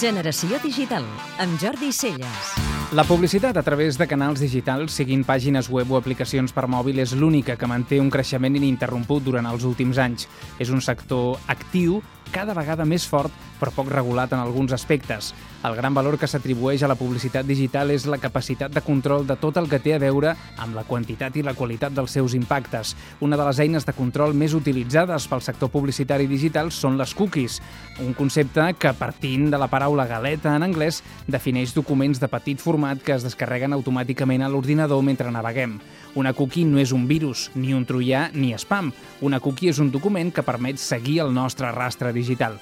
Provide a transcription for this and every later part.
Generació Digital, amb Jordi Celles. La publicitat a través de canals digitals, siguin pàgines web o aplicacions per mòbil, és l'única que manté un creixement ininterromput durant els últims anys. És un sector actiu, cada vegada més fort, però poc regulat en alguns aspectes. El gran valor que s'atribueix a la publicitat digital és la capacitat de control de tot el que té a veure amb la quantitat i la qualitat dels seus impactes. Una de les eines de control més utilitzades pel sector publicitari digital són les cookies, un concepte que, partint de la paraula galeta en anglès, defineix documents de petit format que es descarreguen automàticament a l'ordinador mentre naveguem. Una cookie no és un virus, ni un troià, ni spam. Una cookie és un document que permet seguir el nostre rastre digital.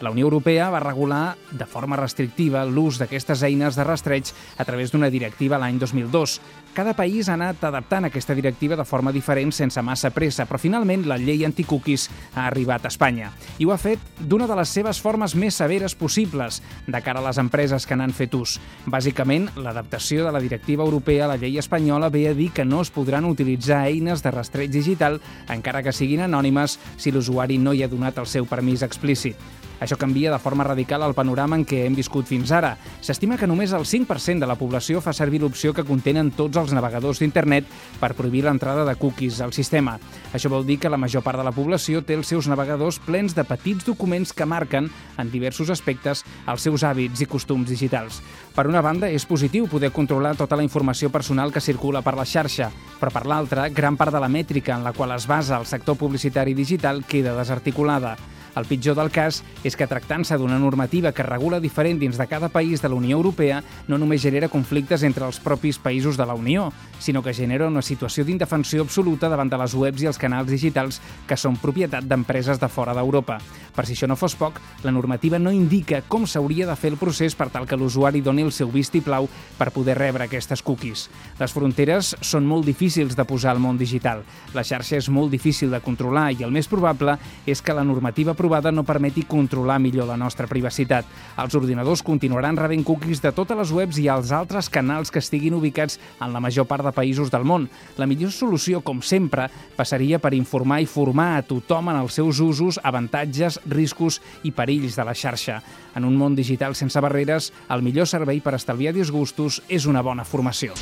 La Unió Europea va regular de forma restrictiva l'ús d'aquestes eines de rastreig a través d'una directiva l'any 2002. Cada país ha anat adaptant aquesta directiva de forma diferent sense massa pressa, però finalment la llei anticookies ha arribat a Espanya. I ho ha fet d'una de les seves formes més severes possibles de cara a les empreses que n'han fet ús. Bàsicament, l'adaptació de la directiva europea a la llei espanyola ve a dir que no es podran utilitzar eines de rastreig digital encara que siguin anònimes si l'usuari no hi ha donat el seu permís explícit. Això canvia de forma radical el panorama en què hem viscut fins ara. S'estima que només el 5% de la població fa servir l'opció que contenen tots els navegadors d'internet per prohibir l'entrada de cookies al sistema. Això vol dir que la major part de la població té els seus navegadors plens de petits documents que marquen, en diversos aspectes, els seus hàbits i costums digitals. Per una banda, és positiu poder controlar tota la informació personal que circula per la xarxa, però per l'altra, gran part de la mètrica en la qual es basa el sector publicitari digital queda desarticulada. El pitjor del cas és que tractant-se d'una normativa que regula diferent dins de cada país de la Unió Europea no només genera conflictes entre els propis països de la Unió, sinó que genera una situació d'indefensió absoluta davant de les webs i els canals digitals que són propietat d'empreses de fora d'Europa. Per si això no fos poc, la normativa no indica com s'hauria de fer el procés per tal que l'usuari doni el seu vistiplau per poder rebre aquestes cookies. Les fronteres són molt difícils de posar al món digital. La xarxa és molt difícil de controlar i el més probable és que la normativa aprovada no permeti controlar millor la nostra privacitat. Els ordinadors continuaran rebent cookies de totes les webs i els altres canals que estiguin ubicats en la major part de països del món. La millor solució, com sempre, passaria per informar i formar a tothom en els seus usos, avantatges, riscos i perills de la xarxa. En un món digital sense barreres, el millor servei per estalviar disgustos és una bona formació.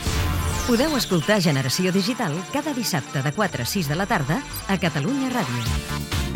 Podeu escoltar Generació Digital cada dissabte de 4 a 6 de la tarda a Catalunya Ràdio.